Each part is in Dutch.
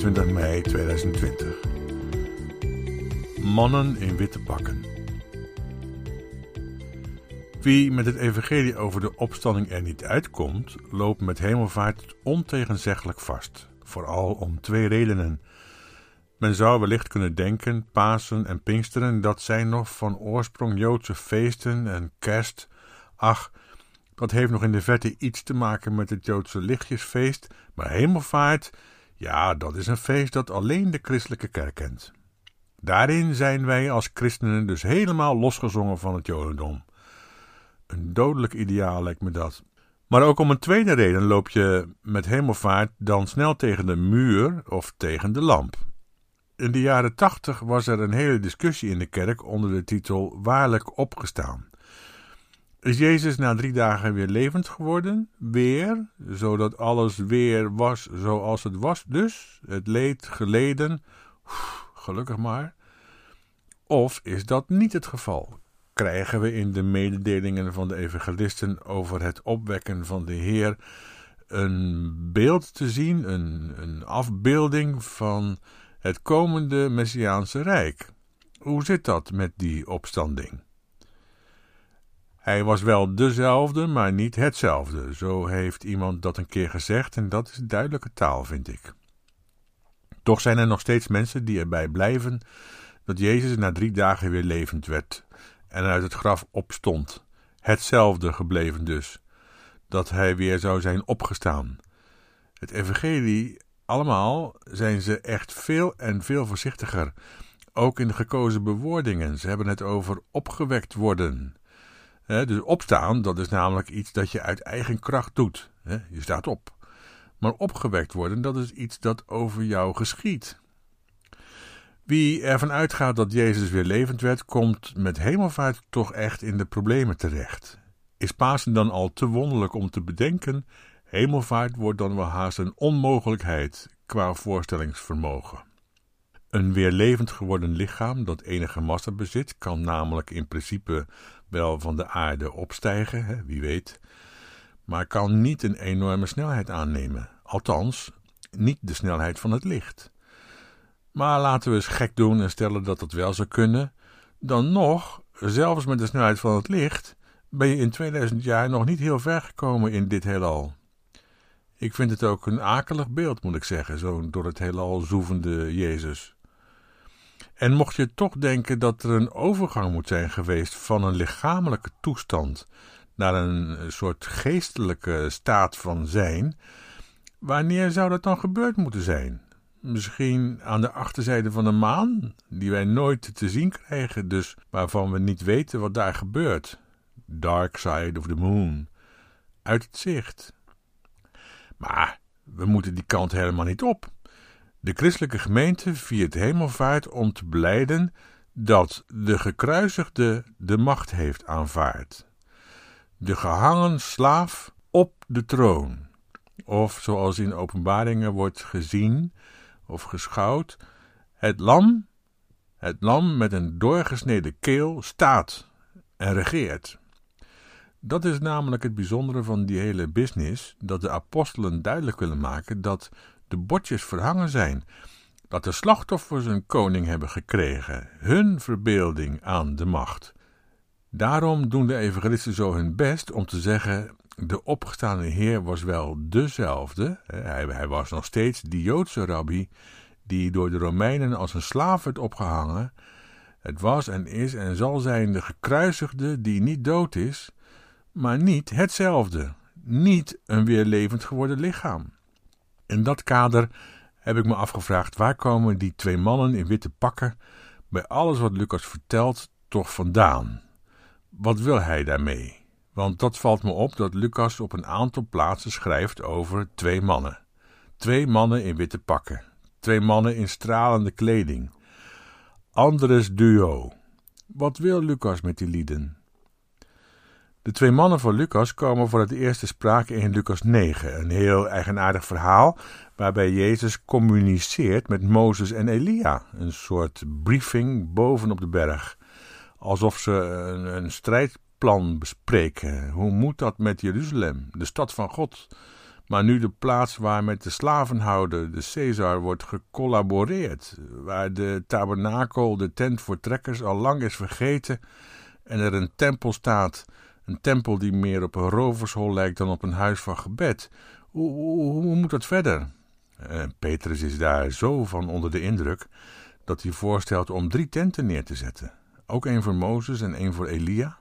23 mei 2020. Mannen in witte pakken. Wie met het evangelie over de opstanding er niet uitkomt, loopt met hemelvaart ontegenzeggelijk vast. Vooral om twee redenen. Men zou wellicht kunnen denken, Pasen en Pinksteren, dat zijn nog van oorsprong Joodse feesten en kerst. Ach, dat heeft nog in de verte iets te maken met het Joodse lichtjesfeest, maar hemelvaart, ja, dat is een feest dat alleen de christelijke kerk kent. Daarin zijn wij als christenen dus helemaal losgezongen van het Jodendom. Een dodelijk ideaal lijkt me dat. Maar ook om een tweede reden loop je met hemelvaart dan snel tegen de muur of tegen de lamp. In de jaren tachtig was er een hele discussie in de kerk onder de titel Waarlijk opgestaan. Is Jezus na drie dagen weer levend geworden? Weer, zodat alles weer was zoals het was, dus het leed geleden, gelukkig maar. Of is dat niet het geval? Krijgen we in de mededelingen van de evangelisten over het opwekken van de Heer een beeld te zien, een, een afbeelding van het komende Messiaanse Rijk? Hoe zit dat met die opstanding? Hij was wel dezelfde, maar niet hetzelfde. Zo heeft iemand dat een keer gezegd en dat is duidelijke taal, vind ik. Toch zijn er nog steeds mensen die erbij blijven dat Jezus na drie dagen weer levend werd en uit het graf opstond. Hetzelfde gebleven dus, dat hij weer zou zijn opgestaan. Het evangelie, allemaal zijn ze echt veel en veel voorzichtiger, ook in de gekozen bewoordingen. Ze hebben het over opgewekt worden dus opstaan, dat is namelijk iets dat je uit eigen kracht doet. je staat op. Maar opgewekt worden, dat is iets dat over jou geschiet. Wie ervan uitgaat dat Jezus weer levend werd, komt met hemelvaart toch echt in de problemen terecht. Is Pasen dan al te wonderlijk om te bedenken? Hemelvaart wordt dan wel haast een onmogelijkheid qua voorstellingsvermogen. Een weer levend geworden lichaam dat enige massa bezit, kan namelijk in principe wel van de aarde opstijgen, hè, wie weet, maar kan niet een enorme snelheid aannemen. Althans, niet de snelheid van het licht. Maar laten we eens gek doen en stellen dat dat wel zou kunnen. Dan nog, zelfs met de snelheid van het licht, ben je in 2000 jaar nog niet heel ver gekomen in dit heelal. Ik vind het ook een akelig beeld, moet ik zeggen, zo'n door het heelal zoevende Jezus. En mocht je toch denken dat er een overgang moet zijn geweest van een lichamelijke toestand naar een soort geestelijke staat van zijn, wanneer zou dat dan gebeurd moeten zijn? Misschien aan de achterzijde van de maan, die wij nooit te zien krijgen, dus waarvan we niet weten wat daar gebeurt. Dark side of the moon. Uit het zicht. Maar we moeten die kant helemaal niet op. De christelijke gemeente viert hemelvaart om te beleiden dat de gekruisigde de macht heeft aanvaard. De gehangen slaaf op de troon. Of zoals in openbaringen wordt gezien of geschouwd, het lam, het lam met een doorgesneden keel staat en regeert. Dat is namelijk het bijzondere van die hele business, dat de apostelen duidelijk willen maken dat de bordjes verhangen zijn, dat de slachtoffers een koning hebben gekregen, hun verbeelding aan de macht. Daarom doen de evangelisten zo hun best om te zeggen: de opgestaande Heer was wel dezelfde, hij, hij was nog steeds die Joodse rabbi die door de Romeinen als een slaaf werd opgehangen. Het was en is en zal zijn de gekruisigde die niet dood is, maar niet hetzelfde, niet een weer levend geworden lichaam. In dat kader heb ik me afgevraagd waar komen die twee mannen in witte pakken bij alles wat Lucas vertelt toch vandaan? Wat wil hij daarmee? Want dat valt me op dat Lucas op een aantal plaatsen schrijft over twee mannen. Twee mannen in witte pakken. Twee mannen in stralende kleding. Andres duo. Wat wil Lucas met die lieden? De twee mannen van Lucas komen voor het eerst te sprake in Lucas 9, een heel eigenaardig verhaal waarbij Jezus communiceert met Mozes en Elia, een soort briefing bovenop de berg, alsof ze een, een strijdplan bespreken. Hoe moet dat met Jeruzalem, de stad van God? maar nu de plaats waar met de slavenhouder, de Caesar, wordt gecollaboreerd, waar de tabernakel, de tent voor trekkers, al lang is vergeten en er een tempel staat, een tempel die meer op een rovershol lijkt dan op een huis van gebed. Hoe, hoe, moet dat verder? En Petrus is daar zo van onder de indruk dat hij voorstelt om drie tenten neer te zetten. Ook één voor Mozes en één voor Elia.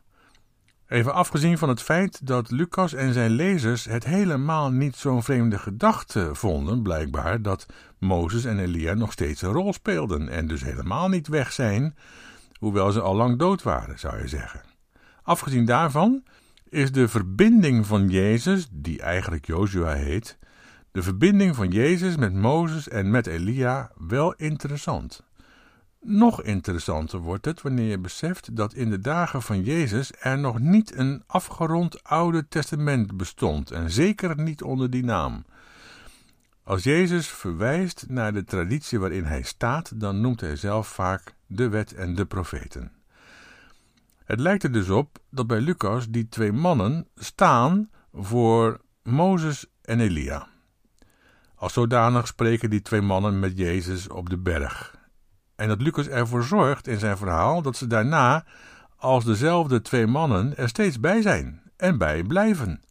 Even afgezien van het feit dat Lucas en zijn lezers het helemaal niet zo'n vreemde gedachte vonden, blijkbaar, dat Mozes en Elia nog steeds een rol speelden en dus helemaal niet weg zijn, hoewel ze al lang dood waren, zou je zeggen. Afgezien daarvan is de verbinding van Jezus, die eigenlijk Joshua heet, de verbinding van Jezus met Mozes en met Elia wel interessant. Nog interessanter wordt het wanneer je beseft dat in de dagen van Jezus er nog niet een afgerond Oude Testament bestond, en zeker niet onder die naam. Als Jezus verwijst naar de traditie waarin hij staat, dan noemt hij zelf vaak de wet en de profeten. Het lijkt er dus op dat bij Lucas die twee mannen staan voor Mozes en Elia. Als zodanig spreken die twee mannen met Jezus op de berg. En dat Lucas ervoor zorgt in zijn verhaal dat ze daarna, als dezelfde twee mannen, er steeds bij zijn en bij blijven.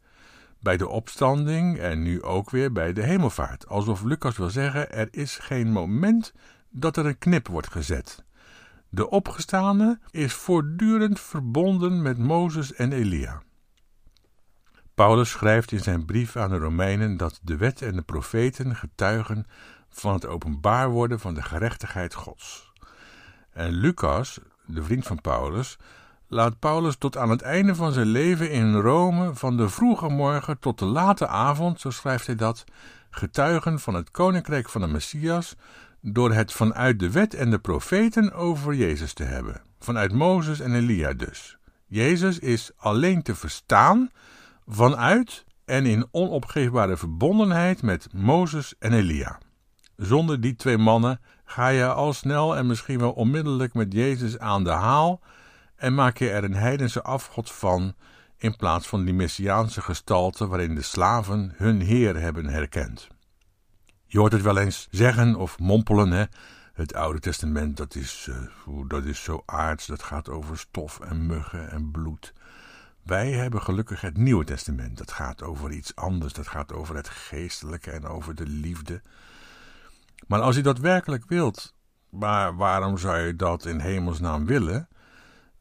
Bij de opstanding en nu ook weer bij de hemelvaart. Alsof Lucas wil zeggen: er is geen moment dat er een knip wordt gezet. De opgestane is voortdurend verbonden met Mozes en Elia. Paulus schrijft in zijn brief aan de Romeinen dat de wet en de profeten getuigen van het openbaar worden van de gerechtigheid Gods. En Lucas, de vriend van Paulus, laat Paulus tot aan het einde van zijn leven in Rome van de vroege morgen tot de late avond, zo schrijft hij dat, getuigen van het koninkrijk van de Messias, door het vanuit de wet en de profeten over Jezus te hebben. Vanuit Mozes en Elia dus. Jezus is alleen te verstaan vanuit en in onopgeefbare verbondenheid met Mozes en Elia. Zonder die twee mannen ga je al snel en misschien wel onmiddellijk met Jezus aan de haal en maak je er een heidense afgod van in plaats van die messiaanse gestalte waarin de slaven hun Heer hebben herkend. Je hoort het wel eens zeggen of mompelen, hè? Het Oude Testament, dat is, uh, dat is zo aards, dat gaat over stof en muggen en bloed. Wij hebben gelukkig het Nieuwe Testament, dat gaat over iets anders, dat gaat over het geestelijke en over de liefde. Maar als je dat werkelijk wilt, maar waarom zou je dat in hemelsnaam willen?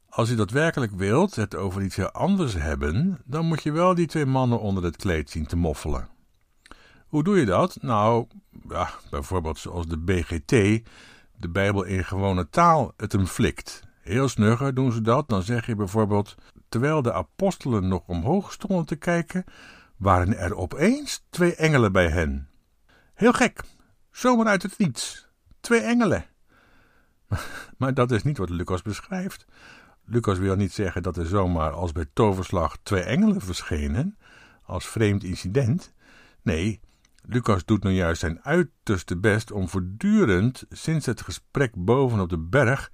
Als je dat werkelijk wilt, het over iets heel anders hebben, dan moet je wel die twee mannen onder het kleed zien te moffelen. Hoe doe je dat? Nou, ja, bijvoorbeeld zoals de BGT, de Bijbel in gewone taal, het hem flikt. Heel snugger doen ze dat. Dan zeg je bijvoorbeeld: Terwijl de apostelen nog omhoog stonden te kijken, waren er opeens twee engelen bij hen. Heel gek, zomaar uit het niets. Twee engelen. Maar dat is niet wat Lucas beschrijft. Lucas wil niet zeggen dat er zomaar als bij toverslag twee engelen verschenen, als vreemd incident. Nee, Lucas doet nu juist zijn uiterste best om voortdurend, sinds het gesprek boven op de berg,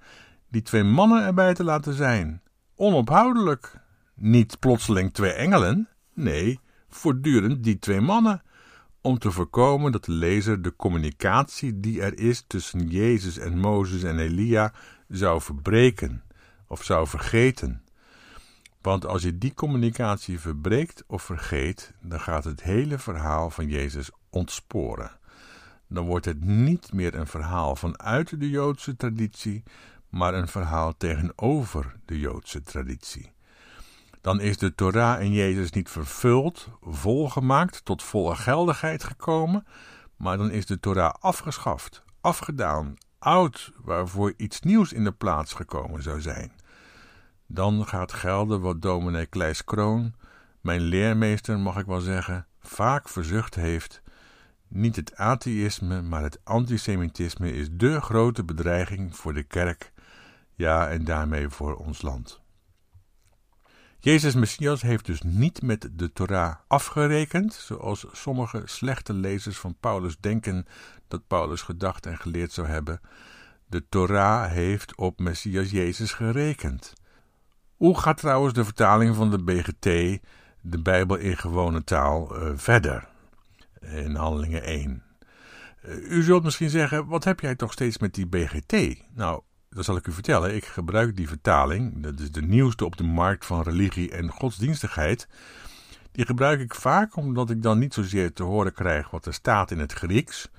die twee mannen erbij te laten zijn. Onophoudelijk. Niet plotseling twee engelen, nee, voortdurend die twee mannen. Om te voorkomen dat de lezer de communicatie die er is tussen Jezus en Mozes en Elia zou verbreken of zou vergeten. Want als je die communicatie verbreekt of vergeet, dan gaat het hele verhaal van Jezus ontsporen. Dan wordt het niet meer een verhaal vanuit de Joodse traditie, maar een verhaal tegenover de Joodse traditie. Dan is de Torah in Jezus niet vervuld, volgemaakt, tot volle geldigheid gekomen, maar dan is de Torah afgeschaft, afgedaan, oud, waarvoor iets nieuws in de plaats gekomen zou zijn. Dan gaat gelden wat dominee Kleis Kroon, mijn leermeester mag ik wel zeggen, vaak verzucht heeft. Niet het atheïsme, maar het antisemitisme is dé grote bedreiging voor de kerk, ja en daarmee voor ons land. Jezus Messias heeft dus niet met de Torah afgerekend, zoals sommige slechte lezers van Paulus denken dat Paulus gedacht en geleerd zou hebben. De Torah heeft op Messias Jezus gerekend. Hoe gaat trouwens de vertaling van de BGT, de Bijbel in gewone taal, uh, verder? In Handelingen 1. U zult misschien zeggen, wat heb jij toch steeds met die BGT? Nou, dat zal ik u vertellen. Ik gebruik die vertaling, dat is de nieuwste op de markt van religie en godsdienstigheid. Die gebruik ik vaak omdat ik dan niet zozeer te horen krijg wat er staat in het Grieks,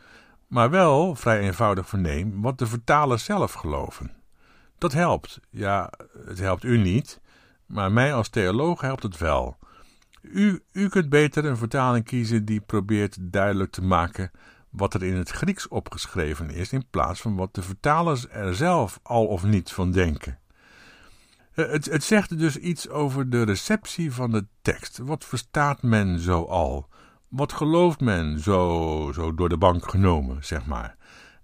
maar wel vrij eenvoudig verneem wat de vertalers zelf geloven. Dat helpt. Ja, het helpt u niet, maar mij als theoloog helpt het wel. U, u kunt beter een vertaling kiezen die probeert duidelijk te maken wat er in het Grieks opgeschreven is, in plaats van wat de vertalers er zelf al of niet van denken. Eh, het, het zegt dus iets over de receptie van de tekst. Wat verstaat men zo al? Wat gelooft men zo, zo door de bank genomen, zeg maar?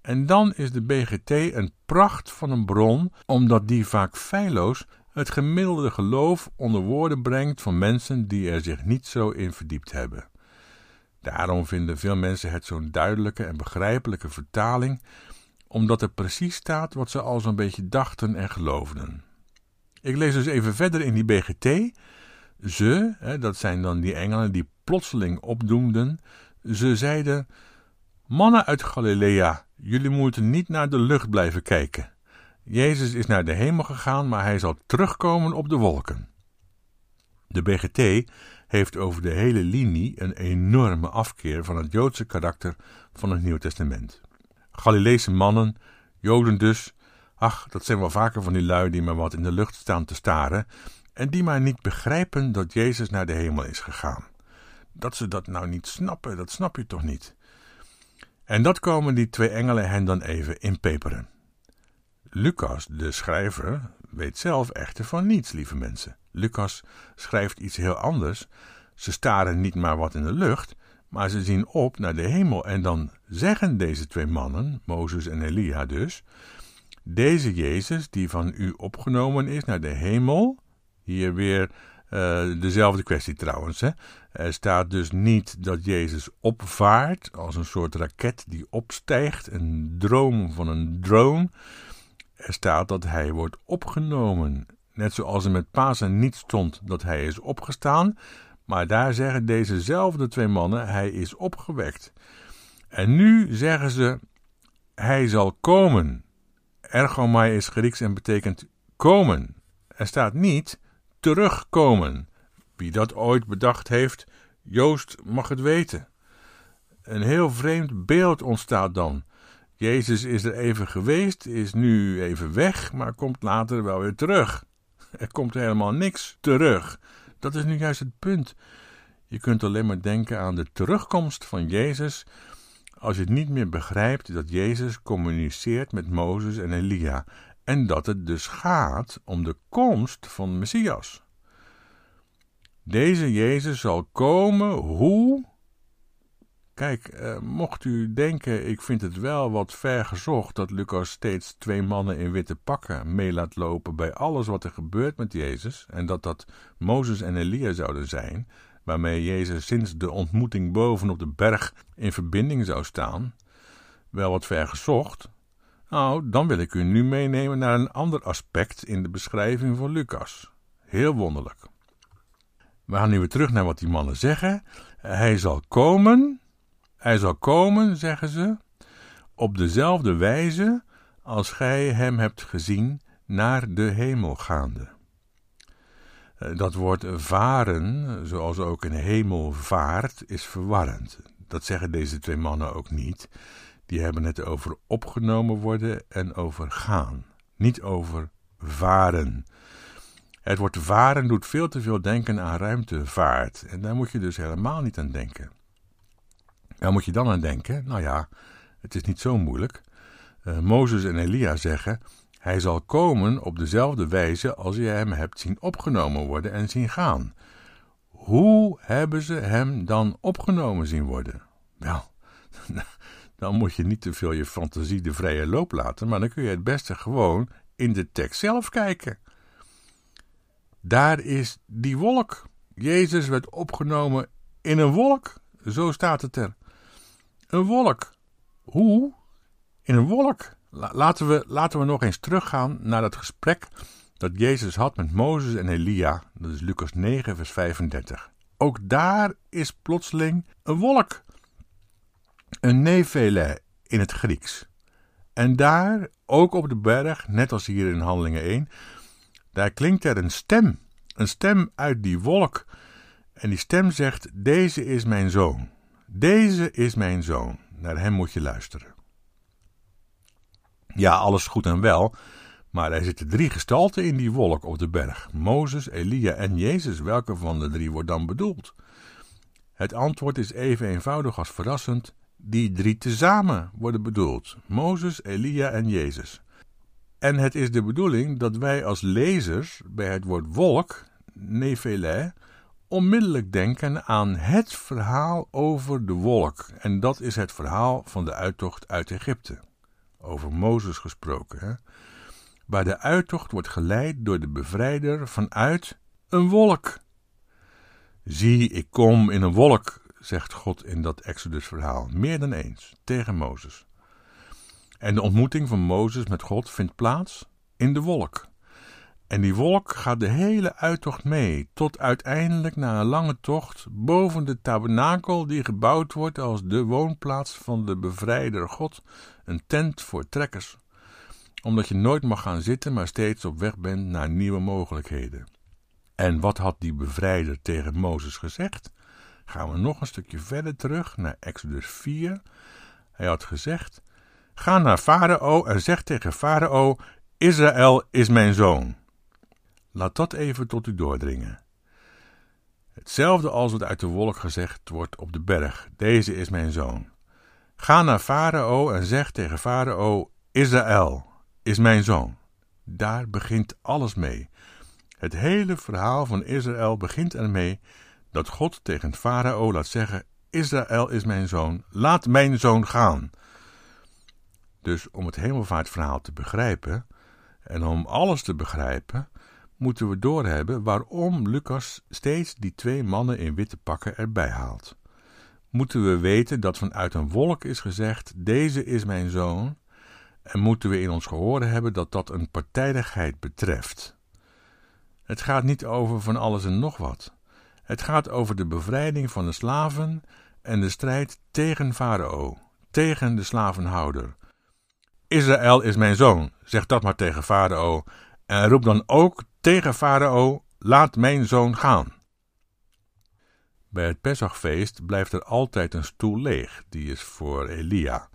En dan is de BGT een pracht van een bron, omdat die vaak feilloos het gemiddelde geloof onder woorden brengt van mensen die er zich niet zo in verdiept hebben. Daarom vinden veel mensen het zo'n duidelijke en begrijpelijke vertaling, omdat er precies staat wat ze al zo'n beetje dachten en geloofden. Ik lees dus even verder in die BGT. Ze, hè, dat zijn dan die engelen die plotseling opdoemden, ze zeiden: Mannen uit Galilea, jullie moeten niet naar de lucht blijven kijken. Jezus is naar de hemel gegaan, maar hij zal terugkomen op de wolken. De BGT heeft over de hele linie een enorme afkeer van het Joodse karakter van het Nieuw Testament. Galileese mannen, Joden dus, ach, dat zijn wel vaker van die lui die maar wat in de lucht staan te staren en die maar niet begrijpen dat Jezus naar de hemel is gegaan. Dat ze dat nou niet snappen, dat snap je toch niet? En dat komen die twee engelen hen dan even inpeperen. Lucas, de schrijver, weet zelf echter van niets, lieve mensen. Lucas schrijft iets heel anders. Ze staren niet maar wat in de lucht, maar ze zien op naar de hemel. En dan zeggen deze twee mannen, Mozes en Elia dus, deze Jezus die van u opgenomen is naar de hemel, hier weer uh, dezelfde kwestie trouwens. Hè? Er staat dus niet dat Jezus opvaart als een soort raket die opstijgt, een droom van een drone. Er staat dat hij wordt opgenomen. Net zoals er met Pasen niet stond dat hij is opgestaan, maar daar zeggen dezezelfde twee mannen: hij is opgewekt. En nu zeggen ze: hij zal komen. Ergomai is Grieks en betekent komen. Er staat niet terugkomen. Wie dat ooit bedacht heeft, Joost mag het weten. Een heel vreemd beeld ontstaat dan. Jezus is er even geweest, is nu even weg, maar komt later wel weer terug. Er komt helemaal niks terug. Dat is nu juist het punt. Je kunt alleen maar denken aan de terugkomst van Jezus als je niet meer begrijpt dat Jezus communiceert met Mozes en Elia en dat het dus gaat om de komst van Messias. Deze Jezus zal komen hoe? Kijk, eh, mocht u denken, ik vind het wel wat ver gezocht dat Lucas steeds twee mannen in witte pakken mee laat lopen bij alles wat er gebeurt met Jezus, en dat dat Mozes en Elia zouden zijn, waarmee Jezus sinds de ontmoeting boven op de berg in verbinding zou staan, wel wat ver gezocht. Nou, dan wil ik u nu meenemen naar een ander aspect in de beschrijving van Lucas. Heel wonderlijk. We gaan nu weer terug naar wat die mannen zeggen. Hij zal komen, hij zal komen, zeggen ze, op dezelfde wijze als gij hem hebt gezien naar de hemel gaande. Eh, dat woord varen, zoals ook een hemelvaart, is verwarrend. Dat zeggen deze twee mannen ook niet. Die hebben het over opgenomen worden en over gaan, niet over varen. Het woord varen doet veel te veel denken aan ruimtevaart. En daar moet je dus helemaal niet aan denken. Waar moet je dan aan denken? Nou ja, het is niet zo moeilijk. Uh, Mozes en Elia zeggen: Hij zal komen op dezelfde wijze als je hem hebt zien opgenomen worden en zien gaan. Hoe hebben ze hem dan opgenomen zien worden? Wel, dan moet je niet te veel je fantasie de vrije loop laten, maar dan kun je het beste gewoon in de tekst zelf kijken. Daar is die wolk. Jezus werd opgenomen in een wolk. Zo staat het er. Een wolk. Hoe? In een wolk. Laten we, laten we nog eens teruggaan naar dat gesprek dat Jezus had met Mozes en Elia. Dat is Lucas 9, vers 35. Ook daar is plotseling een wolk. Een nevele in het Grieks. En daar, ook op de berg, net als hier in Handelingen 1, daar klinkt er een stem. Een stem uit die wolk. En die stem zegt: Deze is mijn zoon. Deze is mijn zoon. Naar hem moet je luisteren. Ja, alles goed en wel. Maar er zitten drie gestalten in die wolk op de berg: Mozes, Elia en Jezus. Welke van de drie wordt dan bedoeld? Het antwoord is even eenvoudig als verrassend: die drie tezamen worden bedoeld: Mozes, Elia en Jezus. En het is de bedoeling dat wij als lezers bij het woord wolk, Nephele, onmiddellijk denken aan het verhaal over de wolk. En dat is het verhaal van de uittocht uit Egypte. Over Mozes gesproken. Hè? Waar de uittocht wordt geleid door de bevrijder vanuit een wolk. Zie, ik kom in een wolk, zegt God in dat Exodus-verhaal, meer dan eens, tegen Mozes. En de ontmoeting van Mozes met God vindt plaats in de wolk. En die wolk gaat de hele uittocht mee, tot uiteindelijk na een lange tocht boven de tabernakel die gebouwd wordt als de woonplaats van de bevrijder God, een tent voor trekkers. Omdat je nooit mag gaan zitten, maar steeds op weg bent naar nieuwe mogelijkheden. En wat had die bevrijder tegen Mozes gezegd? Gaan we nog een stukje verder terug naar Exodus 4. Hij had gezegd: Ga naar Farao en zeg tegen Farao: Israël is mijn zoon. Laat dat even tot u doordringen. Hetzelfde als wat uit de wolk gezegd wordt op de berg: Deze is mijn zoon. Ga naar Farao en zeg tegen Farao: Israël is mijn zoon. Daar begint alles mee. Het hele verhaal van Israël begint ermee dat God tegen Farao laat zeggen: Israël is mijn zoon, laat mijn zoon gaan. Dus om het hemelvaartverhaal te begrijpen en om alles te begrijpen, moeten we doorhebben waarom Lucas steeds die twee mannen in witte pakken erbij haalt. Moeten we weten dat vanuit een wolk is gezegd: Deze is mijn zoon, en moeten we in ons gehoor hebben dat dat een partijdigheid betreft. Het gaat niet over van alles en nog wat. Het gaat over de bevrijding van de slaven en de strijd tegen Farao, tegen de slavenhouder. Israël is mijn zoon, zeg dat maar tegen Farao, en roep dan ook tegen Farao: Laat mijn zoon gaan. Bij het Pesachfeest blijft er altijd een stoel leeg, die is voor Elia.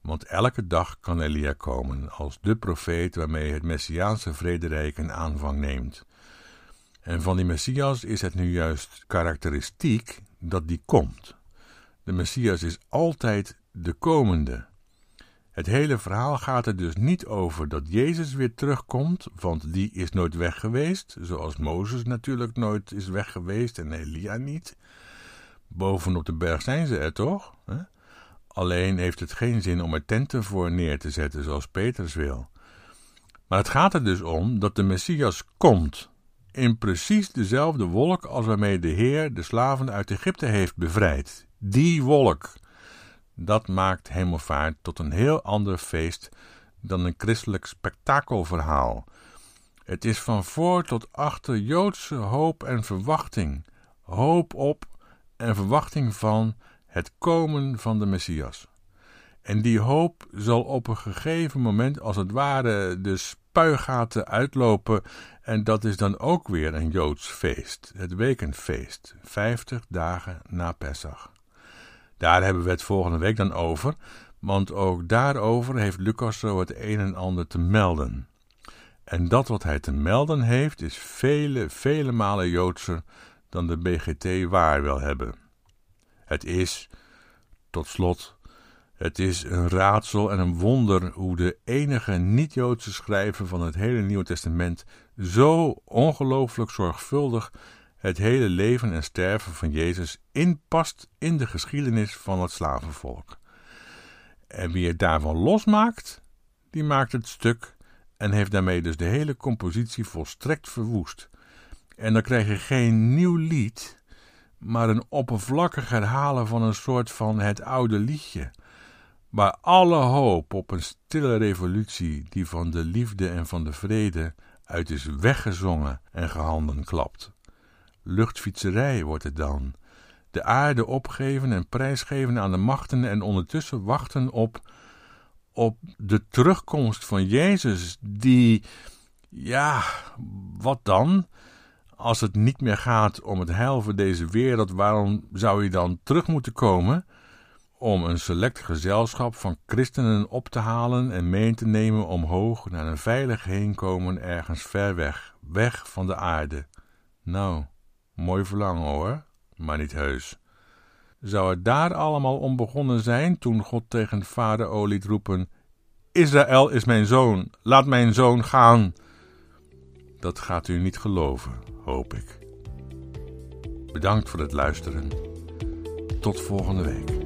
Want elke dag kan Elia komen als de profeet waarmee het Messiaanse vrederijk een aanvang neemt. En van die Messias is het nu juist karakteristiek dat die komt. De Messias is altijd de komende. Het hele verhaal gaat er dus niet over dat Jezus weer terugkomt, want die is nooit weg geweest, zoals Mozes natuurlijk nooit is weg geweest en Elia niet. Bovenop de berg zijn ze er toch? Alleen heeft het geen zin om er tenten voor neer te zetten, zoals Petrus wil. Maar het gaat er dus om dat de Messias komt, in precies dezelfde wolk als waarmee de Heer de slaven uit Egypte heeft bevrijd. Die wolk. Dat maakt hemelvaart tot een heel ander feest dan een christelijk spektakelverhaal. Het is van voor tot achter Joodse hoop en verwachting. Hoop op en verwachting van het komen van de Messias. En die hoop zal op een gegeven moment als het ware de spuigaten uitlopen en dat is dan ook weer een Joods feest, het wekenfeest, vijftig dagen na Pesach. Daar hebben we het volgende week dan over, want ook daarover heeft Lucas zo het een en ander te melden. En dat wat hij te melden heeft, is vele, vele malen Joodser dan de BGT waar wil hebben. Het is, tot slot, het is een raadsel en een wonder hoe de enige niet-Joodse schrijver van het hele Nieuwe Testament zo ongelooflijk zorgvuldig het hele leven en sterven van Jezus inpast in de geschiedenis van het slavenvolk. En wie het daarvan losmaakt, die maakt het stuk en heeft daarmee dus de hele compositie volstrekt verwoest. En dan krijg je geen nieuw lied, maar een oppervlakkig herhalen van een soort van het oude liedje, waar alle hoop op een stille revolutie die van de liefde en van de vrede uit is weggezongen en gehanden klapt. Luchtfietserij wordt het dan. de aarde opgeven en prijsgeven aan de machten en ondertussen wachten op, op de terugkomst van Jezus, die, ja, wat dan? Als het niet meer gaat om het heil voor deze wereld, waarom zou hij dan terug moeten komen? Om een select gezelschap van christenen op te halen en mee te nemen omhoog naar een veilig heenkomen ergens ver weg, weg van de aarde. Nou, mooi verlangen hoor, maar niet heus. Zou het daar allemaal om begonnen zijn toen God tegen Farao liet roepen: Israël is mijn zoon, laat mijn zoon gaan. Dat gaat u niet geloven, hoop ik. Bedankt voor het luisteren. Tot volgende week.